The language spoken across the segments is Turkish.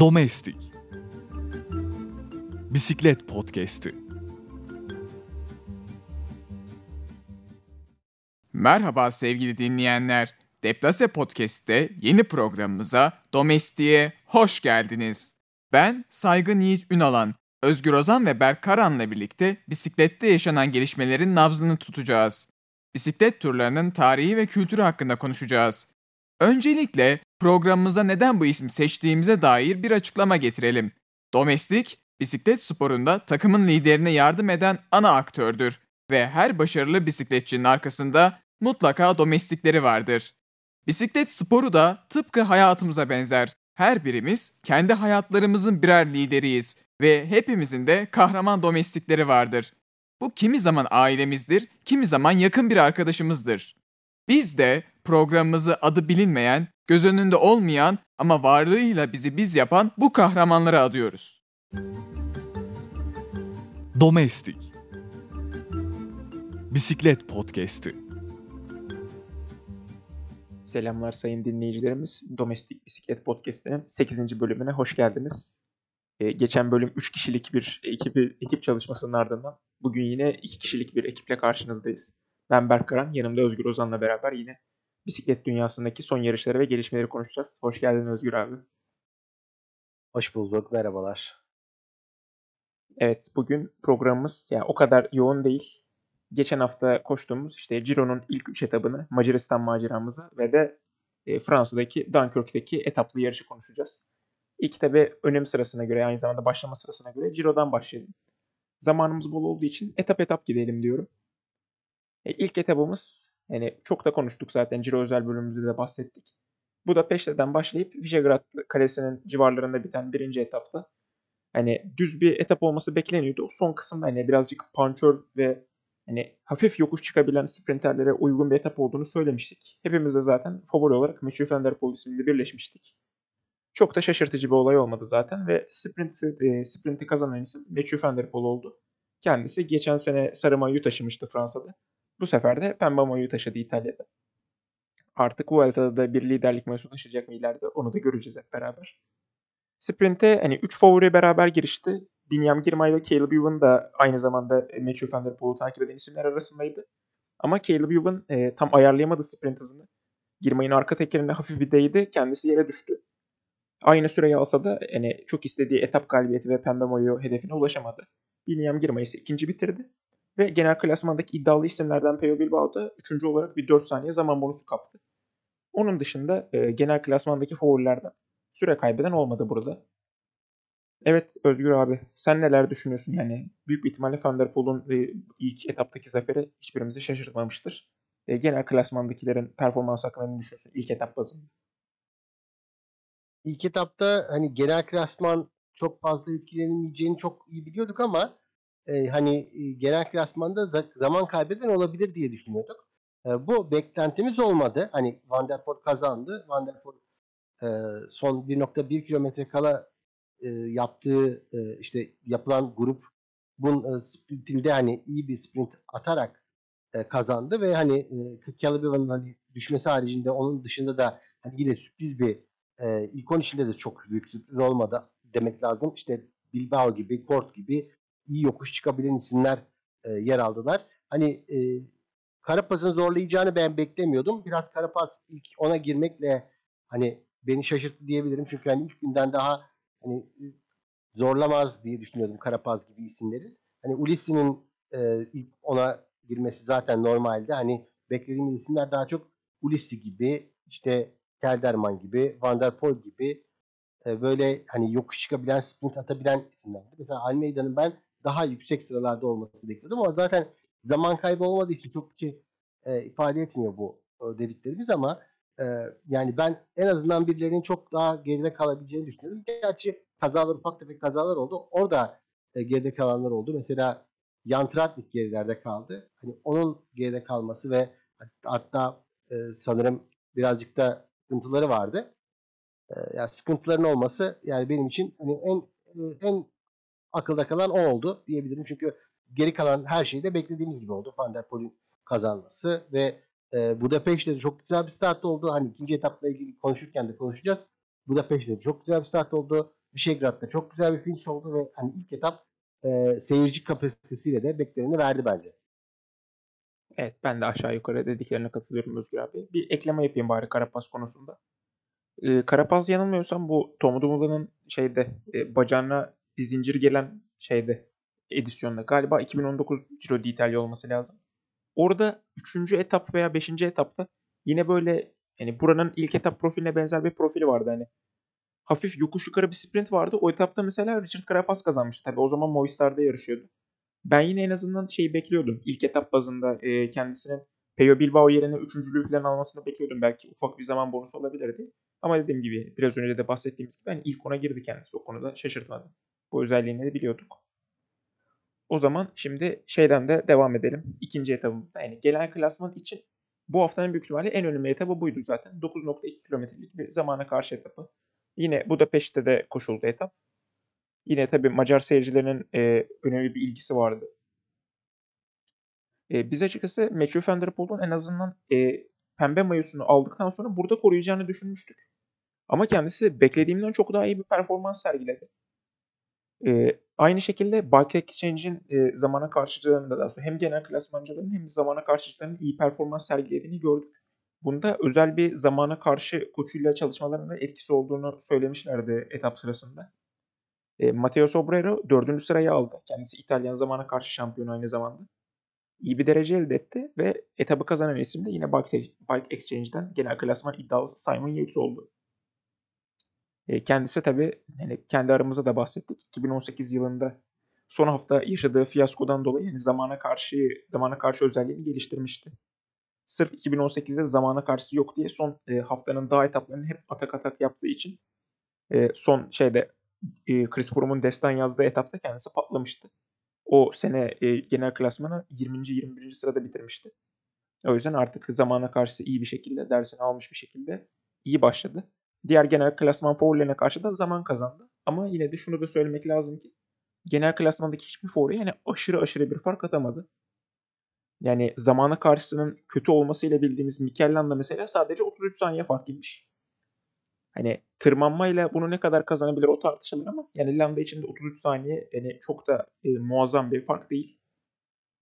Domestik Bisiklet Podcast'i Merhaba sevgili dinleyenler. Deplase Podcast'te yeni programımıza Domestik'e hoş geldiniz. Ben Saygın Yiğit Ünalan, Özgür Ozan ve Berk Karan'la birlikte bisiklette yaşanan gelişmelerin nabzını tutacağız. Bisiklet turlarının tarihi ve kültürü hakkında konuşacağız. Öncelikle programımıza neden bu ismi seçtiğimize dair bir açıklama getirelim. Domestik, bisiklet sporunda takımın liderine yardım eden ana aktördür ve her başarılı bisikletçinin arkasında mutlaka domestikleri vardır. Bisiklet sporu da tıpkı hayatımıza benzer. Her birimiz kendi hayatlarımızın birer lideriyiz ve hepimizin de kahraman domestikleri vardır. Bu kimi zaman ailemizdir, kimi zaman yakın bir arkadaşımızdır. Biz de programımızı adı bilinmeyen, göz önünde olmayan ama varlığıyla bizi biz yapan bu kahramanlara adıyoruz. Domestik Bisiklet Podcast'i Selamlar sayın dinleyicilerimiz. Domestik Bisiklet Podcast'inin 8. bölümüne hoş geldiniz. Ee, geçen bölüm 3 kişilik bir ekip, ekip çalışmasının ardından bugün yine 2 kişilik bir ekiple karşınızdayız. Ben Berk Karan, yanımda Özgür Ozan'la beraber yine bisiklet dünyasındaki son yarışları ve gelişmeleri konuşacağız. Hoş geldin Özgür abi. Hoş bulduk, merhabalar. Evet, bugün programımız yani o kadar yoğun değil. Geçen hafta koştuğumuz işte Giro'nun ilk 3 etabını, Macaristan maceramızı ve de e, Fransa'daki Dunkirk'teki etaplı yarışı konuşacağız. İlk tabi önem sırasına göre aynı zamanda başlama sırasına göre Ciro'dan başlayalım. Zamanımız bol olduğu için etap etap gidelim diyorum. E, ilk etabımız yani çok da konuştuk zaten Ciro özel bölümümüzde de bahsettik. Bu da Peşte'den başlayıp Visegrad Kalesi'nin civarlarında biten birinci etapta. Hani düz bir etap olması bekleniyordu. Son kısımda hani birazcık pançör ve hani hafif yokuş çıkabilen sprinterlere uygun bir etap olduğunu söylemiştik. Hepimiz de zaten favori olarak Mathieu van der birleşmiştik. Çok da şaşırtıcı bir olay olmadı zaten ve sprinti, e, sprinti kazanan isim Mathieu van der oldu. Kendisi geçen sene sarı mayoyu taşımıştı Fransa'da. Bu sefer de pembe mayoyu taşıdı İtalya'da. Artık Vuelta'da da bir liderlik mayosu taşıyacak mı ileride onu da göreceğiz hep beraber. Sprint'e hani 3 favori beraber girişti. Binyam Girmay ve Caleb Ewan da aynı zamanda Matthew Van Der takip eden isimler arasındaydı. Ama Caleb Ewan e, tam ayarlayamadı sprint hızını. Girmay'ın arka tekerinde hafif bir değdi. Kendisi yere düştü. Aynı süreyi alsa da yani çok istediği etap galibiyeti ve pembe mayo hedefine ulaşamadı. Binyam Girmay ise ikinci bitirdi. Ve genel klasmandaki iddialı isimlerden Peo Bilbao da üçüncü olarak bir 4 saniye zaman bonusu kaptı. Onun dışında e, genel klasmandaki favorilerden süre kaybeden olmadı burada. Evet Özgür abi sen neler düşünüyorsun? Yani büyük bir ihtimalle Van e, ilk etaptaki zaferi hiçbirimizi şaşırtmamıştır. E, genel klasmandakilerin performans hakkında ne düşünüyorsun ilk etap bazında? İlk etapta hani genel klasman çok fazla etkilenmeyeceğini çok iyi biliyorduk ama e, hani e, genel klasmanda zaman kaybeden olabilir diye düşünüyorduk. E, bu beklentimiz olmadı. Hani Van der Poel kazandı. Van der Poel e, son 1.1 kilometre kala e, yaptığı e, işte yapılan grup bun e, sprintinde hani iyi bir sprint atarak e, kazandı ve hani e, Calabeva'nın hani düşmesi haricinde onun dışında da hani yine sürpriz bir e, ilk 10 içinde de çok büyük sürpriz olmadı demek lazım. İşte Bilbao gibi, Kort gibi iyi yokuş çıkabilen isimler e, yer aldılar. Hani e, Karapaz'ın zorlayacağını ben beklemiyordum. Biraz Karapaz ilk ona girmekle hani beni şaşırttı diyebilirim. Çünkü hani ilk günden daha hani zorlamaz diye düşünüyordum Karapaz gibi isimleri. Hani Ulisse'nin e, ilk ona girmesi zaten normalde. Hani beklediğim isimler daha çok Ulisse gibi, işte Kelderman gibi, Van der Poel gibi e, böyle hani yokuş çıkabilen, sprint atabilen isimlerdi. Mesela Almeida'nın ben daha yüksek sıralarda olmasını bekliyordum ama zaten zaman kaybı olmadığı için çok bir şey e, ifade etmiyor bu e, dediklerimiz ama e, yani ben en azından birilerinin çok daha geride kalabileceğini düşünüyorum. Gerçi kazalar ufak tefek kazalar oldu. Orada e, geride kalanlar oldu. Mesela Jan Tratnik gerilerde kaldı. Hani onun geride kalması ve hatta e, sanırım birazcık da sıkıntıları vardı. E, yani sıkıntıların olması yani benim için hani en e, en akılda kalan o oldu diyebilirim. Çünkü geri kalan her şey de beklediğimiz gibi oldu. Van der Poel'in kazanması ve E, Budapeşte de çok güzel bir start oldu. Hani ikinci etapla ilgili konuşurken de konuşacağız. Budapeşte de çok güzel bir start oldu. Vişegrad'da çok güzel bir finish oldu ve hani ilk etap e, seyirci kapasitesiyle de beklerini verdi bence. Evet ben de aşağı yukarı dediklerine katılıyorum Özgür abi. Bir ekleme yapayım bari Karapaz konusunda. Ee, Karapaz yanılmıyorsam bu Tom Dumoulin'in şeyde e, bacağına zincir gelen şeyde edisyonda galiba 2019 Giro d'Italia olması lazım. Orada 3. etap veya 5. etapta yine böyle yani buranın ilk etap profiline benzer bir profili vardı hani. Hafif yokuş yukarı bir sprint vardı. O etapta mesela Richard Carapaz kazanmıştı. Tabii o zaman Movistar'da yarışıyordu. Ben yine en azından şeyi bekliyordum. İlk etap bazında e, kendisinin Peyo Bilbao yerine üçüncülüğü falan almasını bekliyordum. Belki ufak bir zaman bonusu olabilirdi. Ama dediğim gibi biraz önce de bahsettiğimiz gibi hani ilk ona girdi kendisi. O konuda şaşırtmadı. Bu özelliğini de biliyorduk. O zaman şimdi şeyden de devam edelim. İkinci etapımızda yani gelen klasman için bu haftanın büyük ihtimalle en önemli etabı buydu zaten. 9.2 kilometrelik bir zamana karşı etapı. Yine Budapeşte de koşuldu etap. Yine tabii Macar seyircilerinin e, önemli bir ilgisi vardı. E, biz açıkçası Matthew Van Der Poel'un en azından e, pembe mayosunu aldıktan sonra burada koruyacağını düşünmüştük. Ama kendisi beklediğimden çok daha iyi bir performans sergiledi. E, aynı şekilde Bike Exchange'in e, zamana karşıcılarında da hem genel klasmancıların hem zamana karşıcılarının iyi performans sergilediğini gördük. Bunda özel bir zamana karşı koçuyla çalışmalarında etkisi olduğunu söylemişlerdi etap sırasında. E, Matteo Sobrero dördüncü sırayı aldı. Kendisi İtalyan zamana karşı şampiyon aynı zamanda. İyi bir derece elde etti ve etabı kazanan isim de yine Bike Exchange'den genel klasman iddialısı Simon Yates oldu. Kendisi tabii hani kendi aramızda da bahsettik. 2018 yılında son hafta yaşadığı fiyaskodan dolayı yani zamana karşı zamana karşı özelliğini geliştirmişti. Sırf 2018'de zamana karşı yok diye son haftanın dağ etaplarını hep atak atak yaptığı için son şeyde e, Chris Froome'un destan yazdığı etapta kendisi patlamıştı. O sene genel klasmanı 20. 21. sırada bitirmişti. O yüzden artık zamana karşı iyi bir şekilde dersini almış bir şekilde iyi başladı. Diğer genel klasman favorilerine karşı da zaman kazandı. Ama yine de şunu da söylemek lazım ki genel klasmandaki hiçbir favori yani aşırı aşırı bir fark atamadı. Yani zamana karşısının kötü olmasıyla bildiğimiz Mikel mesela sadece 33 saniye fark yemiş. Hani tırmanmayla bunu ne kadar kazanabilir o tartışılır ama yani Landa için de 33 saniye yani çok da e, muazzam bir fark değil.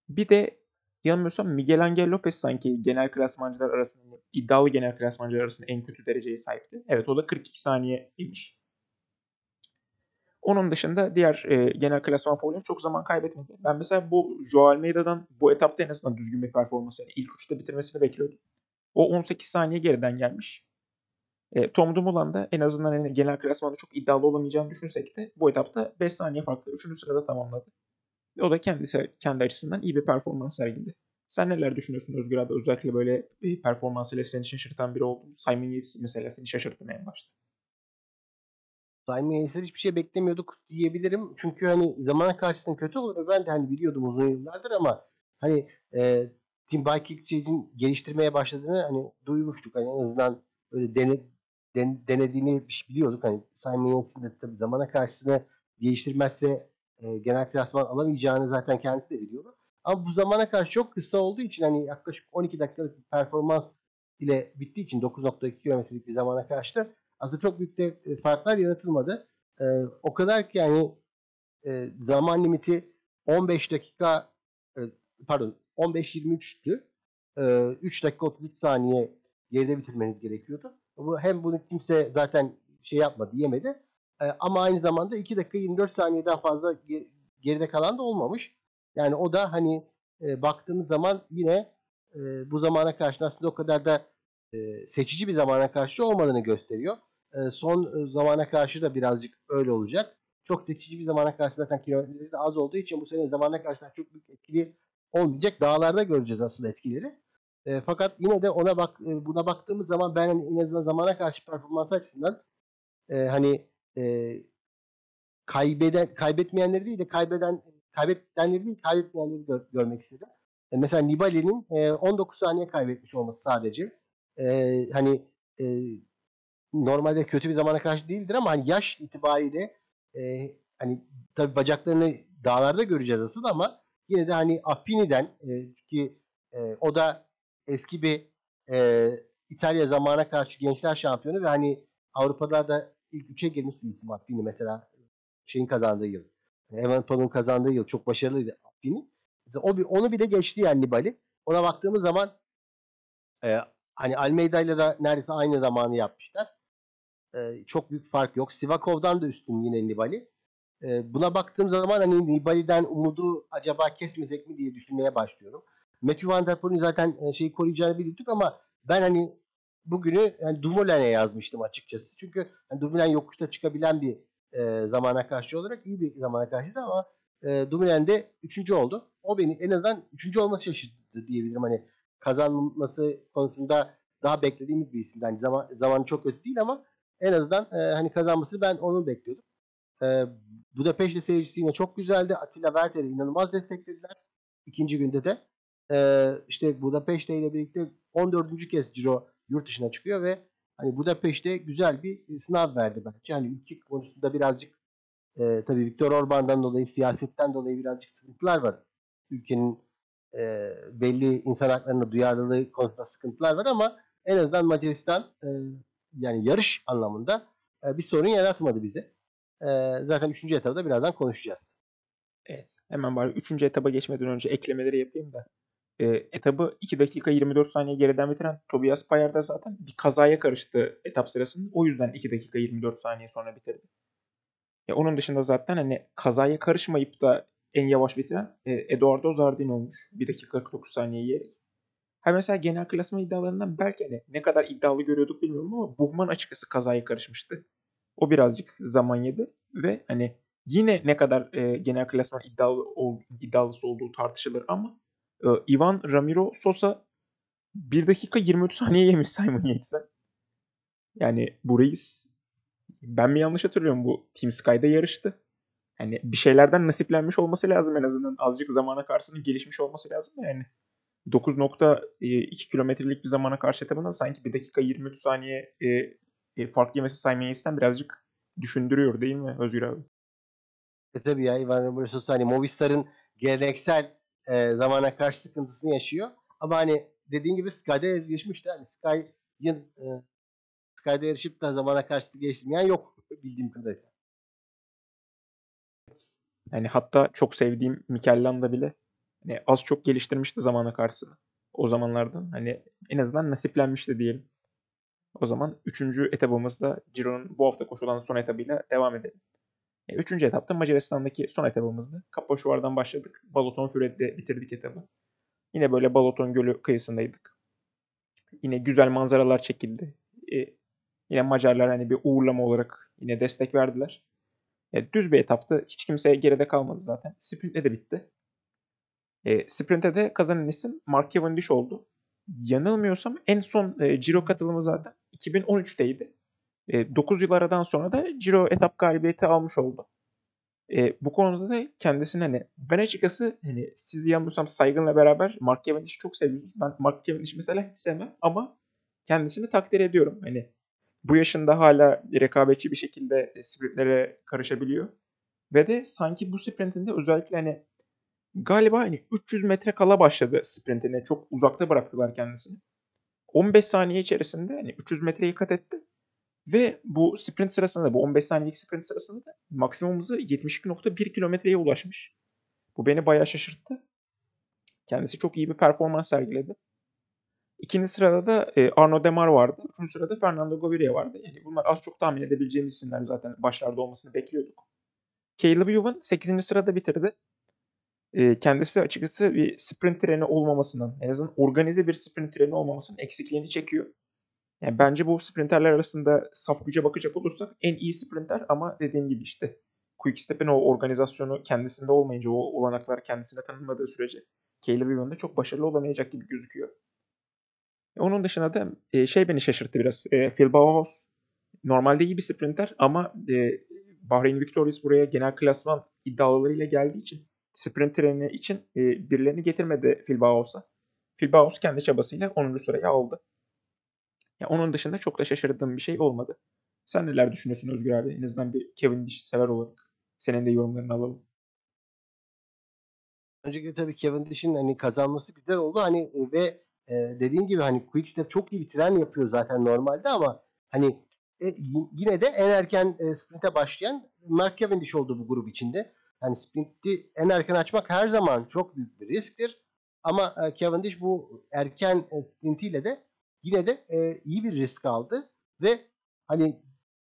Bir de yanılmıyorsam Miguel Angel Lopez sanki genel klasmancılar arasında iddialı genel klasmancılar arasında en kötü dereceye sahipti. Evet o da 42 saniye imiş. Onun dışında diğer e, genel klasman favorileri çok zaman kaybetmedi. Ben mesela bu Joao Almeida'dan bu etapta en azından düzgün bir performans yani ilk üçte bitirmesini bekliyordum. O 18 saniye geriden gelmiş. E, Tom Dumoulin da en azından yani genel klasmanda çok iddialı olamayacağını düşünsek de bu etapta 5 saniye farklı 3. sırada tamamladı. O da kendisi kendi açısından iyi bir performans sergiledi. Sen neler düşünüyorsun Özgür abi? Özellikle böyle bir performansıyla seni şaşırtan biri oldu. Simon Yates mesela seni şaşırttı en başta. Simon Yates'ten hiçbir şey beklemiyorduk diyebilirim. Çünkü hani zamana karşısında kötü olur. Ben de hani biliyordum uzun yıllardır ama hani e, Team Bike Exchange'in geliştirmeye başladığını hani duymuştuk. Hani en azından öyle dene, den, denediğini biliyorduk. Hani Simon Yates'in de tabii zamana karşısında geliştirmezse e, genel klasman alamayacağını zaten kendisi de biliyordu. Ama bu zamana karşı çok kısa olduğu için hani yaklaşık 12 dakikalık bir performans ile bittiği için 9.2 kilometrelik bir zamana karşı da aslında çok büyük de e, farklar yaratılmadı. E, o kadar ki yani e, zaman limiti 15 dakika e, pardon 15-23'tü. E, 3 dakika 33 saniye geride bitirmeniz gerekiyordu. Bu hem bunu kimse zaten şey yapmadı, yemedi. E, ama aynı zamanda 2 dakika 24 saniyeden fazla geride kalan da olmamış. Yani o da hani e, baktığımız zaman yine e, bu zamana karşı aslında o kadar da e, seçici bir zamana karşı olmadığını gösteriyor. E, son zamana karşı da birazcık öyle olacak. Çok seçici bir zamana karşı zaten kilometreleri de az olduğu için bu sene zamana karşı çok büyük etkili olmayacak. Dağlarda göreceğiz aslında etkileri. E, fakat yine de ona bak e, buna baktığımız zaman ben hani en azından zamana karşı performans açısından e, hani e, kaybeden kaybetmeyenleri değil de kaybeden kaybedenleri değil kaybetmeyenleri gör, görmek istedim. E, mesela Nibali'nin e, 19 saniye kaybetmiş olması sadece. E, hani e, normalde kötü bir zamana karşı değildir ama hani yaş itibariyle e, hani tabii bacaklarını dağlarda göreceğiz aslında ama yine de hani Affini'den e, ki e, o da eski bir e, İtalya zamana karşı gençler şampiyonu ve hani Avrupa'da da ilk üçe girmiş bir isim Affini mesela şeyin kazandığı yıl. Everton'un kazandığı yıl çok başarılıydı Affini. O bir, onu bile geçti yani Nibali. Ona baktığımız zaman e, hani Almeida ile de neredeyse aynı zamanı yapmışlar. E, çok büyük fark yok. Sivakov'dan da üstün yine Nibali. E, buna baktığım zaman hani Nibali'den umudu acaba kesmesek mi diye düşünmeye başlıyorum. Matthew Van Der Poel'in zaten e, şeyi koruyacağını biliyorduk ama ben hani bugünü yani Dumoulin'e yazmıştım açıkçası. Çünkü yani Dumoulin yokuşta çıkabilen bir e, zamana karşı olarak iyi bir zamana karşıydı ama e, Dumoulin de üçüncü oldu. O beni en azından üçüncü olması şaşırttı diyebilirim. Hani kazanması konusunda daha beklediğimiz bir isimdi. Hani zaman, zamanı çok kötü değil ama en azından e, hani kazanmasını ben onu bekliyordum. E, Budapeşte seyircisi yine çok güzeldi. Atilla Werter'i inanılmaz desteklediler. İkinci günde de. E, işte Budapeşte ile birlikte 14. kez Ciro yurt dışına çıkıyor ve hani Budapeşte güzel bir sınav verdi bence. Hani ülke konusunda birazcık e, tabii Viktor Orban'dan dolayı, siyasetten dolayı birazcık sıkıntılar var. Ülkenin e, belli insan haklarına duyarlılığı konusunda sıkıntılar var ama en azından Macaristan e, yani yarış anlamında e, bir sorun yaratmadı bize. E, zaten 3. etabda birazdan konuşacağız. Evet. Hemen bari 3. etaba geçmeden önce eklemeleri yapayım da. E, etabı 2 dakika 24 saniye geriden bitiren Tobias Bayer da zaten bir kazaya karıştı etap sırasında. O yüzden 2 dakika 24 saniye sonra bitirdi. Ya onun dışında zaten hani kazaya karışmayıp da en yavaş bitiren e, Eduardo Zardini olmuş. 1 dakika 49 saniye yiyerek. Ha mesela genel klasman iddialarından belki hani ne kadar iddialı görüyorduk bilmiyorum ama Buhman açıkçası kazaya karışmıştı. O birazcık zaman yedi ve hani yine ne kadar e, genel klasman iddialı ol, iddialısı olduğu tartışılır ama e, Ivan Ramiro Sosa 1 dakika 23 saniye yemiş Simon Yates'den. Yani bu reis ben mi yanlış hatırlıyorum bu Team Sky'da yarıştı. Hani bir şeylerden nasiplenmiş olması lazım en azından. Azıcık zamana karşısında gelişmiş olması lazım yani. 9.2 kilometrelik bir zamana karşı etabında sanki 1 dakika 23 saniye e, e, fark yemesi Simon Yates'ten birazcık düşündürüyor değil mi Özgür abi? E tabii ya Ivan Roberto hani Movistar'ın geleneksel e, zamana karşı sıkıntısını yaşıyor. Ama hani dediğin gibi Sky'da yarışmıştı. Hani Sky'ın e, Sky'da yarışıp da zamana karşı geçmeyen yok bildiğim kadarıyla. Yani hatta çok sevdiğim Mikel Landa bile hani az çok geliştirmişti zamana karşı o zamanlardan. Hani en azından nasiplenmişti diyelim. O zaman 3. etabımızda Ciro'nun bu hafta koşulan son etabıyla devam edelim. E, üçüncü etapta Macaristan'daki son etabımızdı. Kapoşuvar'dan başladık. Balaton Füred'de bitirdik etabı. Yine böyle Balaton Gölü kıyısındaydık. Yine güzel manzaralar çekildi. E, yine Macarlar hani bir uğurlama olarak yine destek verdiler. E, düz bir etaptı. Hiç kimseye geride kalmadı zaten. Sprint'le de bitti. E, sprint'e de kazanan isim Mark Cavendish oldu. Yanılmıyorsam en son e, Giro katılımı zaten 2013'teydi. E, 9 yıl aradan sonra da Giro etap galibiyeti almış oldu. E, bu konuda da kendisine hani ben açıkçası hani sizi yanılmıyorsam saygınla beraber Mark Cavendish'i çok seviyorum. Ben Mark Cavendish'i mesela hiç sevmem ama kendisini takdir ediyorum. Hani bu yaşında hala rekabetçi bir şekilde sprintlere karışabiliyor. Ve de sanki bu sprintinde özellikle hani galiba hani 300 metre kala başladı sprintine. Çok uzakta bıraktılar kendisini. 15 saniye içerisinde hani 300 metreyi kat etti. Ve bu sprint sırasında da bu 15 saniyelik sprint sırasında da maksimum hızı 72.1 kilometreye ulaşmış. Bu beni bayağı şaşırttı. Kendisi çok iyi bir performans sergiledi. İkinci sırada da e, Arno Demar vardı. Üçüncü sırada Fernando Gaviria vardı. Yani bunlar az çok tahmin edebileceğimiz isimler zaten başlarda olmasını bekliyorduk. Caleb Ewan 8. sırada bitirdi. E, kendisi açıkçası bir sprint treni olmamasının, en azından organize bir sprint treni olmamasının eksikliğini çekiyor. Yani bence bu sprinterler arasında saf güce bakacak olursak en iyi sprinter ama dediğim gibi işte Quickstep'in o organizasyonu kendisinde olmayınca o olanaklar kendisine tanınmadığı sürece Caleb Ewan'da çok başarılı olamayacak gibi gözüküyor. Onun dışında da e, şey beni şaşırttı biraz. E, Phil Bauhaus normalde iyi bir sprinter ama e, Bahreyn Victorious buraya genel klasman iddialarıyla geldiği için sprint treni için e, birilerini getirmedi Phil Bauhaus'a. Phil Bauhaus kendi çabasıyla 10. sırayı aldı. Ya onun dışında çok da şaşırdığım bir şey olmadı. Sen neler düşünüyorsun Özgür abi? En azından bir Kevin Dish sever olarak. Senin de yorumlarını alalım. Öncelikle tabii Kevin Dish'in hani kazanması güzel oldu. Hani ve e, dediğin gibi hani Quickstep çok iyi bir tren yapıyor zaten normalde ama hani e, yine de en erken e, sprinte başlayan Mark Cavendish oldu bu grup içinde. Yani sprinti en erken açmak her zaman çok büyük bir risktir. Ama e, Cavendish bu erken e, sprintiyle de yine de e, iyi bir risk aldı ve hani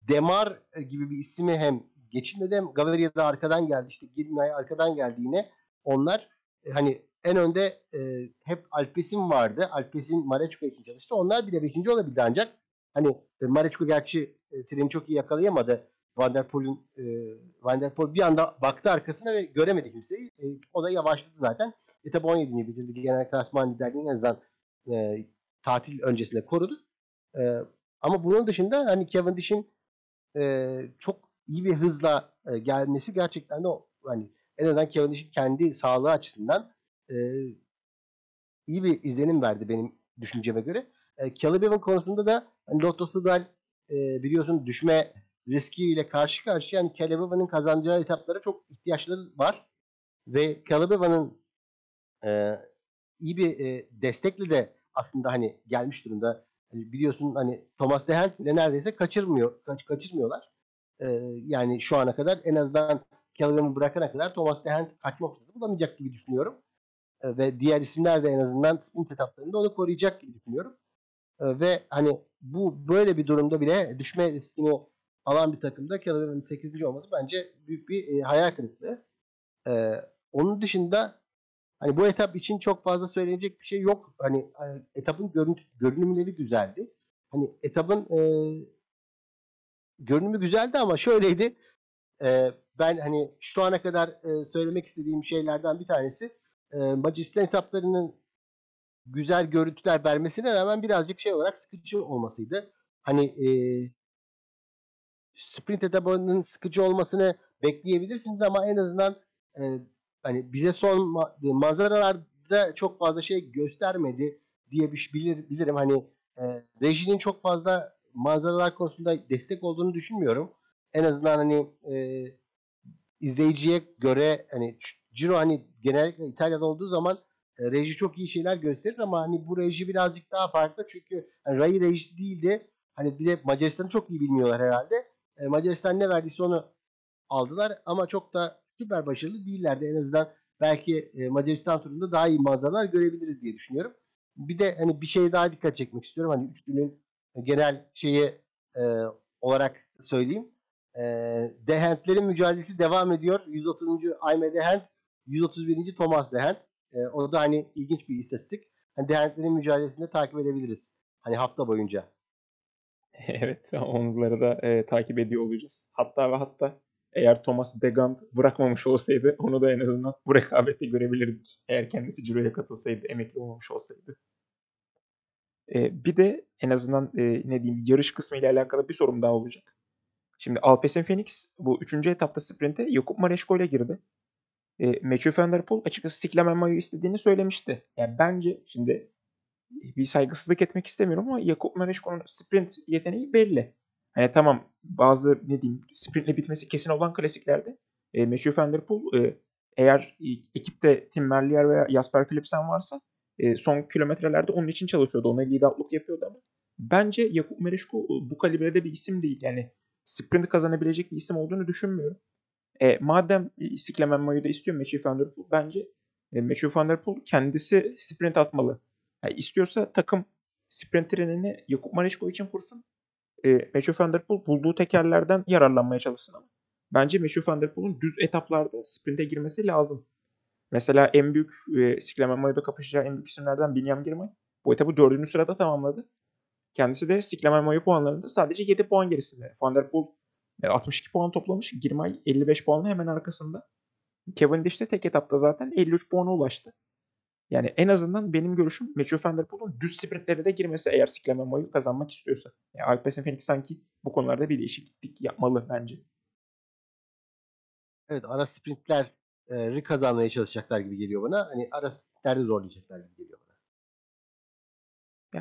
Demar e, gibi bir ismi hem geçilmedi hem Gaviria da arkadan geldi. İşte Girmay arkadan geldi yine. Onlar e, hani en önde e, hep Alpes'in vardı. Alpes'in Marechko için çalıştı. Onlar bile 5. olabildi ancak hani e, Marechko gerçi e, treni çok iyi yakalayamadı. Van der Poel'ün e, Van der Poel bir anda baktı arkasına ve göremedi kimseyi. E, o da yavaşladı zaten. Etap 17'ni bitirdi. Genel klasman liderliğini en azından e, tatil öncesinde korudu. E, ama bunun dışında hani Cavendish'in e, çok iyi bir hızla e, gelmesi gerçekten de o, hani en azından Cavendish'in kendi sağlığı açısından e, iyi bir izlenim verdi benim düşünceme göre. E, Caleb konusunda da hani Lotto Sudal e, biliyorsun düşme riskiyle karşı karşıya yani Caleb kazanacağı etaplara çok ihtiyaçları var. Ve Caleb e, iyi bir e, destekle de aslında hani gelmiş durumda. Hani biliyorsun hani Thomas Dehel neredeyse kaçırmıyor, kaç, kaçırmıyorlar. E, yani şu ana kadar en azından Caleb'ı bırakana kadar Thomas Dehel kaçma fırsatı bulamayacak gibi düşünüyorum. E, ve diğer isimler de en azından sprint etaplarında onu koruyacak gibi düşünüyorum. E, ve hani bu böyle bir durumda bile düşme riskini alan bir takımda Caleb'ın 8. olması bence büyük bir e, hayal kırıklığı. E, onun dışında Hani bu etap için çok fazla söylenecek bir şey yok. Hani e, etapın görüntü, görünümleri güzeldi. Hani etapın e, görünümü güzeldi ama şöyleydi. E, ben hani şu ana kadar e, söylemek istediğim şeylerden bir tanesi e, Macaristan etaplarının güzel görüntüler vermesine rağmen birazcık şey olarak sıkıcı olmasıydı. Hani e, sprint etapının sıkıcı olmasını bekleyebilirsiniz ama en azından e, hani bize son ma- manzaralarda çok fazla şey göstermedi diye bir şey bilir, bilirim. Hani e, rejinin çok fazla manzaralar konusunda destek olduğunu düşünmüyorum. En azından hani e, izleyiciye göre hani Ciro hani genellikle İtalya'da olduğu zaman e, reji çok iyi şeyler gösterir ama hani bu reji birazcık daha farklı çünkü hani Rai rejisi değildi. Hani bir de Macaristan'ı çok iyi bilmiyorlar herhalde. E, Macaristan ne verdiyse onu aldılar ama çok da süper başarılı değillerdi. En azından belki e, Macaristan turunda daha iyi manzaralar görebiliriz diye düşünüyorum. Bir de hani bir şey daha dikkat çekmek istiyorum. Hani üç günün genel şeyi e, olarak söyleyeyim. E, Dehentlerin mücadelesi devam ediyor. 130. Ayme Dehent, 131. Thomas Dehent. E, o da hani ilginç bir istatistik. Hani Dehentlerin mücadelesini de takip edebiliriz. Hani hafta boyunca. evet, onları da e, takip ediyor olacağız. Hatta ve hatta eğer Thomas Degand bırakmamış olsaydı onu da en azından bu rekabette görebilirdik. Eğer kendisi Ciro'ya katılsaydı, emekli olmamış olsaydı. Ee, bir de en azından e, ne diyeyim yarış kısmı ile alakalı bir sorum daha olacak. Şimdi Alpecin Phoenix bu üçüncü etapta sprinte Jakub Mareşko ile girdi. E, Matthew Van Der Poel açıkçası Cyclamen Mayo istediğini söylemişti. Yani bence şimdi bir saygısızlık etmek istemiyorum ama Jakub Mareşko'nun sprint yeteneği belli. Hani tamam bazı ne diyeyim sprintle bitmesi kesin olan klasiklerde e, Matthew Van Der Poel e, eğer ekipte Tim Merlier veya Jasper Philipsen varsa e, son kilometrelerde onun için çalışıyordu. Ona outlook yapıyordu ama bence Jakub Mereško e, bu kalibrede bir isim değil. Yani sprint kazanabilecek bir isim olduğunu düşünmüyorum. E, madem Siklemen Mayo'da istiyor Matthew Van Der Poel bence e, Matthew Van Der Poel kendisi sprint atmalı. Yani istiyorsa takım sprint trenini Jakub Mereško için kursun e, Matthew Van Der Poel bulduğu tekerlerden yararlanmaya çalışsın ama. Bence Matthew Van Der Poel'un düz etaplarda sprinte girmesi lazım. Mesela en büyük e, Sikleme Mayo'da kapışacağı en büyük isimlerden Binyam Girmay. Bu etabı dördüncü sırada tamamladı. Kendisi de Sikleme Mayo puanlarında sadece 7 puan gerisinde. Van Der Poel e, 62 puan toplamış. Girmay 55 puanla hemen arkasında. Cavendish de tek etapta zaten 53 puana ulaştı. Yani en azından benim görüşüm Matthew Van Der Poel'un düz sprintlere de girmesi eğer sikleme mayu kazanmak istiyorsa. Yani Alpecin Phoenix sanki bu konularda bir değişiklik yapmalı bence. Evet ara sprintleri kazanmaya çalışacaklar gibi geliyor bana. Hani ara sprintlerde zorlayacaklar gibi geliyor bana.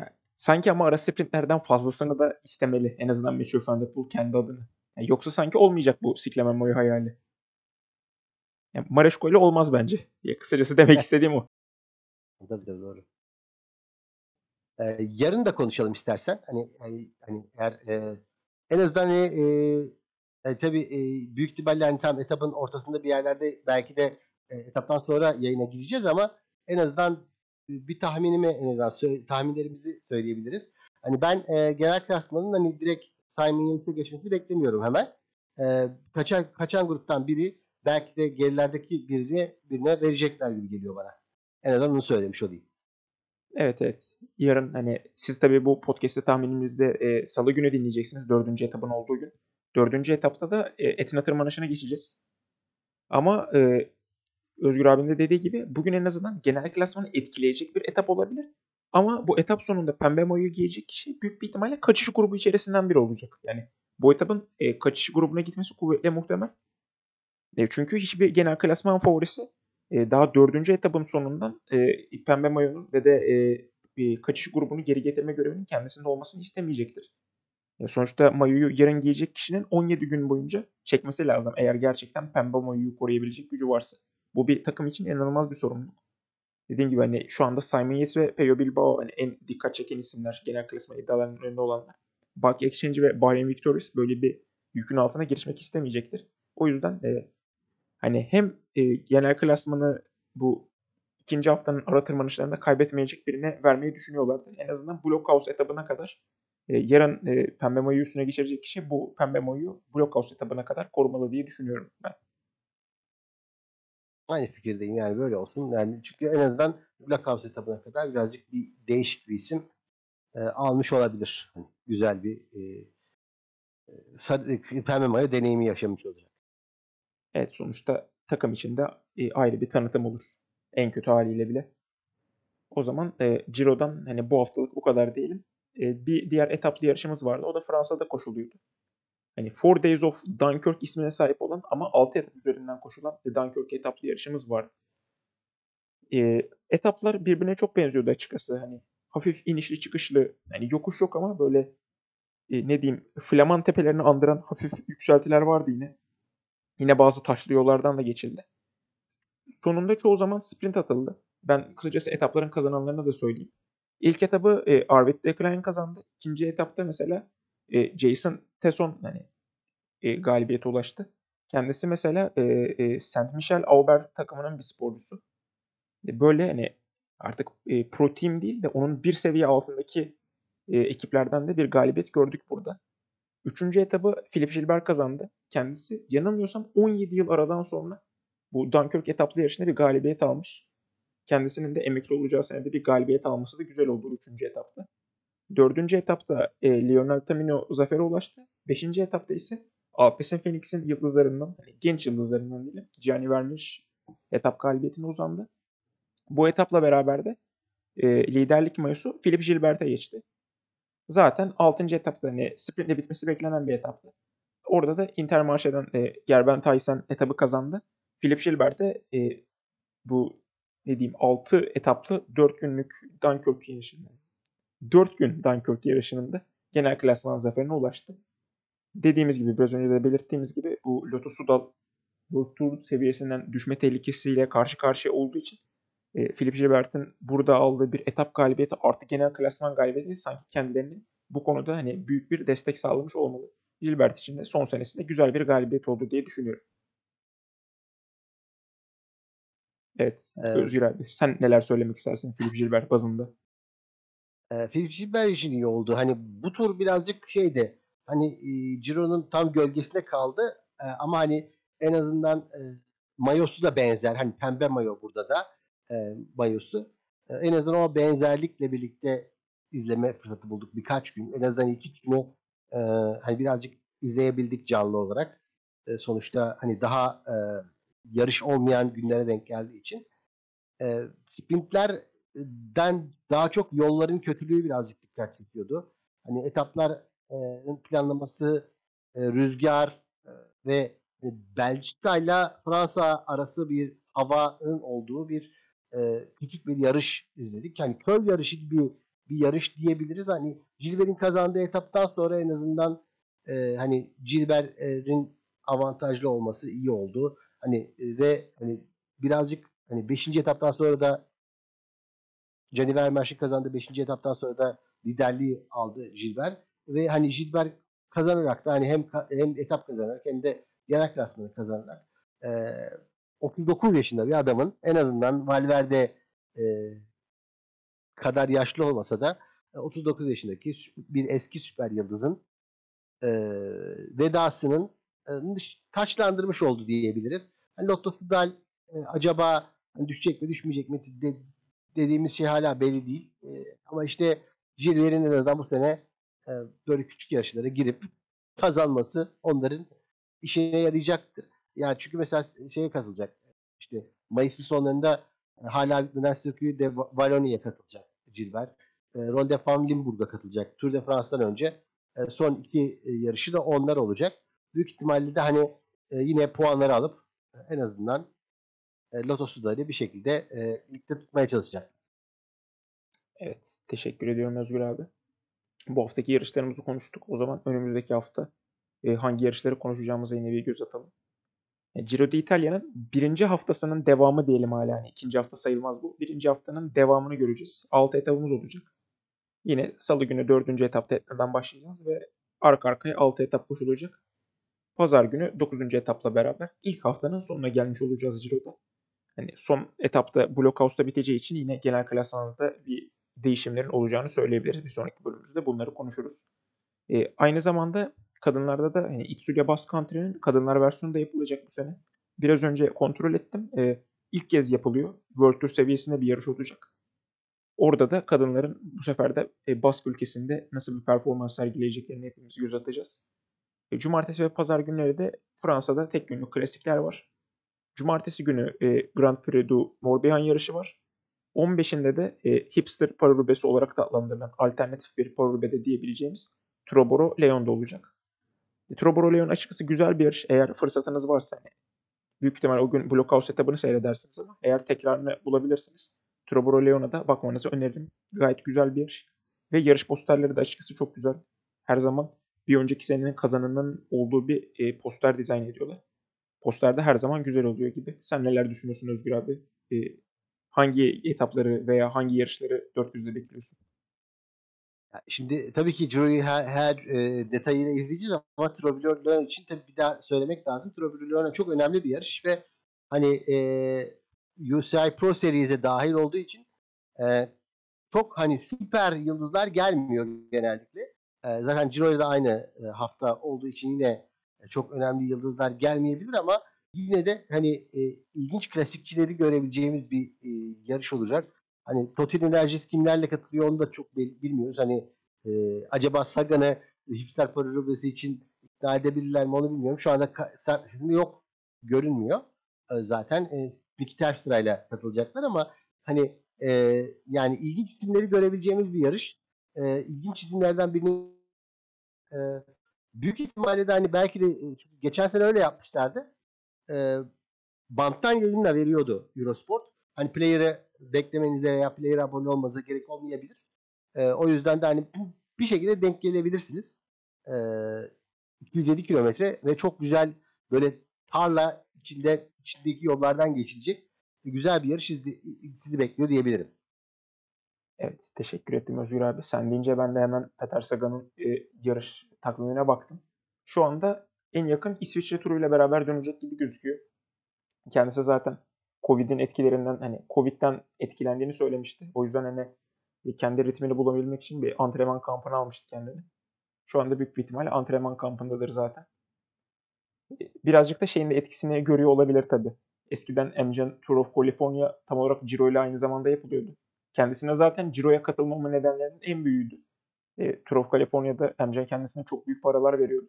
Yani sanki ama ara sprintlerden fazlasını da istemeli. En azından Matthew Van Der Poel kendi adını. Yani yoksa sanki olmayacak bu sikleme mayu hayali. Yani Mareşko ile olmaz bence. Ya kısacası demek istediğim o. Tabii doğru. E, yarın da konuşalım istersen. Hani hani, hani eğer e, en azından hani, e, e, tabii e, büyük ihtimalle hani tam etapın ortasında bir yerlerde belki de e, etaptan sonra yayına gireceğiz ama en azından bir tahminimi en azından sö- tahminlerimizi söyleyebiliriz. Hani ben e, genel klasmanın hani direkt Simon Yates'e geçmesini beklemiyorum hemen. E, kaçan kaçan gruptan biri belki de gerilerdeki birine birine verecekler gibi geliyor bana. En azından onu söylemiş olayım. Evet evet. Yarın hani siz tabii bu podcast'te tahminimizde e, salı günü dinleyeceksiniz. Dördüncü etapın olduğu gün. Dördüncü etapta da e, Etina tırmanışına geçeceğiz. Ama e, Özgür abinin de dediği gibi bugün en azından genel klasmanı etkileyecek bir etap olabilir. Ama bu etap sonunda pembe mayoyu giyecek kişi büyük bir ihtimalle kaçış grubu içerisinden biri olacak. Yani bu etapın e, kaçış grubuna gitmesi kuvvetle muhtemel. E, çünkü hiçbir genel klasman favorisi e, daha dördüncü etapın sonundan e, pembe mayonun ve de e, bir kaçış grubunu geri getirme görevinin kendisinde olmasını istemeyecektir. E, sonuçta mayoyu yarın giyecek kişinin 17 gün boyunca çekmesi lazım eğer gerçekten pembe mayoyu koruyabilecek gücü varsa. Bu bir takım için inanılmaz bir sorumluluk. Dediğim gibi hani şu anda Simon Yates ve Peyo Bilbao hani en dikkat çeken isimler genel klasma iddialarının önünde olanlar. Buck Exchange ve Bahrain Victorious böyle bir yükün altına girişmek istemeyecektir. O yüzden e, hani hem e, genel klasmanı bu ikinci haftanın ara tırmanışlarında kaybetmeyecek birine vermeyi düşünüyorlardı. En azından Blockhouse etabına kadar e, yarın e, pembe mayoyu üstüne geçirecek kişi bu pembe mayoyu Blockhouse etabına kadar korumalı diye düşünüyorum ben. Aynı fikirdeyim yani böyle olsun. Yani çünkü en azından Blockhouse etabına kadar birazcık bir değişik bir isim e, almış olabilir. Hani güzel bir e, e, pembe mayo deneyimi yaşamış olacak. Evet sonuçta takım içinde e, ayrı bir tanıtım olur. En kötü haliyle bile. O zaman e, Ciro'dan hani bu haftalık bu kadar diyelim. E, bir diğer etaplı yarışımız vardı. O da Fransa'da koşuluyordu. Hani Four Days of Dunkirk ismine sahip olan ama 6 etap üzerinden koşulan The Dunkirk etaplı yarışımız var. E, etaplar birbirine çok benziyordu açıkçası. Hani hafif inişli çıkışlı, yani yokuş yok ama böyle e, ne diyeyim Flaman tepelerini andıran hafif yükseltiler vardı yine. Yine bazı taşlı yollardan da geçildi. Sonunda çoğu zaman sprint atıldı. Ben kısacası etapların kazananlarını da söyleyeyim. İlk etabı e, Arvid Deklein kazandı. İkinci etapta mesela e, Jason Tesson yani e, galibiyete ulaştı. Kendisi mesela e, e, Saint Michel Aubert takımının bir sporcusu. E, böyle hani artık e, pro team değil de onun bir seviye altındaki e, ekiplerden de bir galibiyet gördük burada. Üçüncü etabı Philip Gilbert kazandı. Kendisi yanılmıyorsam 17 yıl aradan sonra bu Dunkirk etaplı yarışında bir galibiyet almış. Kendisinin de emekli olacağı senede bir galibiyet alması da güzel oldu üçüncü etapta. Dördüncü etapta e, Lionel Tamino zafere ulaştı. Beşinci etapta ise Alpecin Phoenix'in yıldızlarından, yani genç yıldızlarından diyelim Gianni Vernier etap galibiyetine uzandı. Bu etapla beraber de e, liderlik mayosu Philip Gilbert'e geçti. Zaten 6. etapta hani sprintle bitmesi beklenen bir etaptı. Orada da Intermarche'den e, Gerben Tyson etabı kazandı. Philip Gilbert de e, bu ne diyeyim 6 etaplı 4 günlük Dunkirk yarışında 4 gün Dunkirk yarışının da genel klasman zaferine ulaştı. Dediğimiz gibi biraz önce de belirttiğimiz gibi bu Lotto Sudal World Tour seviyesinden düşme tehlikesiyle karşı karşıya olduğu için e, Philip Gilbert'in burada aldığı bir etap galibiyeti artı genel klasman galibiyeti sanki kendilerini bu konuda hani büyük bir destek sağlamış olmalı. Gilbert için de son senesinde güzel bir galibiyet oldu diye düşünüyorum. Evet, evet. Özgür abi sen neler söylemek istersin Philip Gilbert bazında? E, Philip Gilbert için iyi oldu. Hani bu tur birazcık şeydi. Hani e, Ciro'nun tam gölgesinde kaldı. E, ama hani en azından e, mayosu da benzer. Hani pembe mayo burada da e, mayosu. E, en azından o benzerlikle birlikte izleme fırsatı bulduk birkaç gün. En azından iki günü e, hani birazcık izleyebildik canlı olarak. E, sonuçta hani daha e, yarış olmayan günlere denk geldiği için. E, sprintlerden daha çok yolların kötülüğü birazcık dikkat çekiyordu. Hani etapların planlaması, e, rüzgar e, ve Belçika ile Fransa arası bir havanın olduğu bir e, küçük bir yarış izledik. Yani köl yarışı gibi bir yarış diyebiliriz. Hani Gilbert'in kazandığı etaptan sonra en azından e, hani Gilbert'in avantajlı olması iyi oldu. Hani ve hani birazcık hani 5. etaptan sonra da Gianni Vermeersch'in kazandığı 5. etaptan sonra da liderliği aldı Gilbert. Ve hani Gilbert kazanarak da hani hem hem etap kazanarak hem de genel klasmanı kazanarak e, 39 yaşında bir adamın en azından Valverde e, kadar yaşlı olmasa da 39 yaşındaki bir eski süper yıldızın e, vedasının e, taçlandırmış oldu diyebiliriz. Yani Lotto Sudal e, acaba hani düşecek mi düşmeyecek mi de, dediğimiz şey hala belli değil. E, ama işte Gilbert'in en azından bu sene e, böyle küçük yarışlara girip kazanması onların işine yarayacaktır. Yani çünkü mesela şeye katılacak. İşte Mayıs'ın sonlarında e, hala bitmeden Circuit de Vallonia'ya katılacak Gilbert. E, Ronde van Limburg'a katılacak. Tour de France'dan önce e, son iki e, yarışı da onlar olacak. Büyük ihtimalle de hani e, yine puanları alıp e, en azından e, Lotto Sudal'i bir şekilde e, ligde tutmaya çalışacak. Evet. Teşekkür ediyorum Özgür abi. Bu haftaki yarışlarımızı konuştuk. O zaman önümüzdeki hafta e, hangi yarışları konuşacağımıza yine bir göz atalım. E, Giro d'Italia'nın birinci haftasının devamı diyelim hala. Yani ikinci hafta sayılmaz bu. Birinci haftanın devamını göreceğiz. Altı etapımız olacak. Yine salı günü dördüncü etapta etmeden başlayacağız ve arka arkaya altı etap koşulacak. Pazar günü dokuzuncu etapla beraber ilk haftanın sonuna gelmiş olacağız Ciro'da. Hani son etapta Blockhouse'da biteceği için yine genel klasmanda bir değişimlerin olacağını söyleyebiliriz. Bir sonraki bölümümüzde bunları konuşuruz. E, aynı zamanda kadınlarda da hani Itzulia Bass Country'nin kadınlar versiyonu da yapılacak bu sene. Biraz önce kontrol ettim. E, ilk kez yapılıyor. World Tour seviyesinde bir yarış olacak. Orada da kadınların bu sefer de e, Bask ülkesinde nasıl bir performans sergileyeceklerini hepimiz göz atacağız. E, cumartesi ve pazar günleri de Fransa'da tek günlük klasikler var. Cumartesi günü e, Grand Prix du Morbihan yarışı var. 15'inde de e, hipster paralubesi olarak da adlandırılan alternatif bir paralubede diyebileceğimiz Troboro Leon'da olacak. Troboro Leon açıkçası güzel bir yarış. Eğer fırsatınız varsa hani büyük ihtimal o gün Blockhouse etabını seyredersiniz ama eğer tekrarını bulabilirsiniz. Troboro Leon'a da bakmanızı öneririm. Gayet güzel bir yarış. Ve yarış posterleri de açıkçası çok güzel. Her zaman bir önceki senenin kazanının olduğu bir e, poster dizayn ediyorlar. Poster de her zaman güzel oluyor gibi. Sen neler düşünüyorsun Özgür abi? E, hangi etapları veya hangi yarışları 400'de bekliyorsun? Şimdi tabii ki Ciro'yu her, her e, detayıyla izleyeceğiz ama Trobilor'un için tabii bir daha söylemek lazım. Trobilor'un çok önemli bir yarış ve hani e, UCI Pro Series'e dahil olduğu için e, çok hani süper yıldızlar gelmiyor genellikle. E, zaten Ciro'ya da aynı e, hafta olduğu için yine çok önemli yıldızlar gelmeyebilir ama yine de hani e, ilginç klasikçileri görebileceğimiz bir e, yarış olacak. Hani Total Energies kimlerle katılıyor onu da çok bilmiyoruz. Hani e, acaba Sagan'ı Hipster Paralobesi için ikna edebilirler mi onu bilmiyorum. Şu anda sizin yok görünmüyor. E, zaten e, Nicky Terpstra ile katılacaklar ama hani e, yani ilginç isimleri görebileceğimiz bir yarış. E, ilginç isimlerden birini e, büyük ihtimalle de hani belki de çünkü geçen sene öyle yapmışlardı. E, banttan yayınla veriyordu Eurosport. Hani player'ı beklemenize veya player'a abone olmanıza gerek olmayabilir. E, o yüzden de hani bir şekilde denk gelebilirsiniz. E, 207 kilometre ve çok güzel böyle tarla içinde içindeki yollardan geçilecek güzel bir yarış sizi, sizi bekliyor diyebilirim. Evet teşekkür ettim Özgür abi. Sen deyince ben de hemen Peter Sagan'ın e, yarış takvimine baktım. Şu anda en yakın İsviçre turuyla beraber dönecek gibi gözüküyor. Kendisi zaten Covid'in etkilerinden hani Covid'den etkilendiğini söylemişti. O yüzden hani kendi ritmini bulabilmek için bir antrenman kampına almıştı kendini. Şu anda büyük bir ihtimalle antrenman kampındadır zaten. Birazcık da şeyin de etkisini görüyor olabilir tabii. Eskiden Emcan Tour of California tam olarak Ciro ile aynı zamanda yapılıyordu. Kendisine zaten Ciro'ya katılmama nedenlerinin en büyüğüydü. E, Tour of California'da Emcan kendisine çok büyük paralar veriyordu.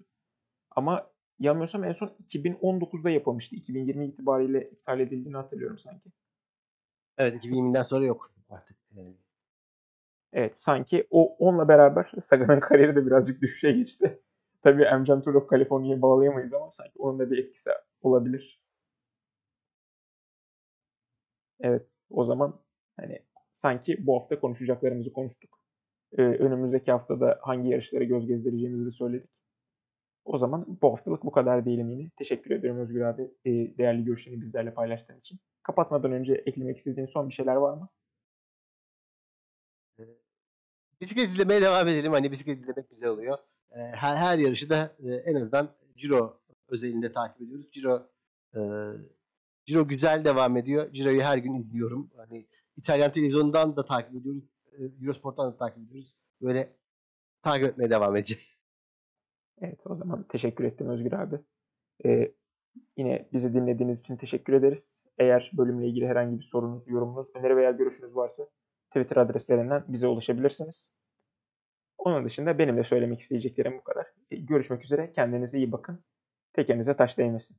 Ama yanılmıyorsam en son 2019'da yapılmıştı. 2020 itibariyle iptal edildiğini hatırlıyorum sanki. Evet 2020'den sonra yok artık. Evet. Evet sanki o onunla beraber Sagan'ın kariyeri de birazcık düşüşe geçti. Tabii Emcan Tour of California'yı bağlayamayız ama sanki onun da bir etkisi olabilir. Evet o zaman hani sanki bu hafta konuşacaklarımızı konuştuk. Ee, önümüzdeki haftada hangi yarışlara göz gezdireceğimizi de söyledik. O zaman bu haftalık bu kadar diyelim yine. Teşekkür ederim Özgür abi e, değerli görüşlerini bizlerle paylaştığın için. Kapatmadan önce eklemek istediğin son bir şeyler var mı? bisiklet izlemeye devam edelim. Hani bisiklet izlemek güzel oluyor. E, her, her yarışı da e, en azından Ciro özelinde takip ediyoruz. Ciro e, Ciro güzel devam ediyor. Ciro'yu her gün izliyorum. Hani İtalyan televizyonundan da takip ediyoruz. E, Eurosport'tan da takip ediyoruz. Böyle takip etmeye devam edeceğiz. Evet o zaman teşekkür ettim Özgür abi. Ee, yine bizi dinlediğiniz için teşekkür ederiz. Eğer bölümle ilgili herhangi bir sorunuz, yorumunuz, öneri veya görüşünüz varsa Twitter adreslerinden bize ulaşabilirsiniz. Onun dışında benim de söylemek isteyeceklerim bu kadar. Ee, görüşmek üzere. Kendinize iyi bakın. Tekerinize taş değmesin.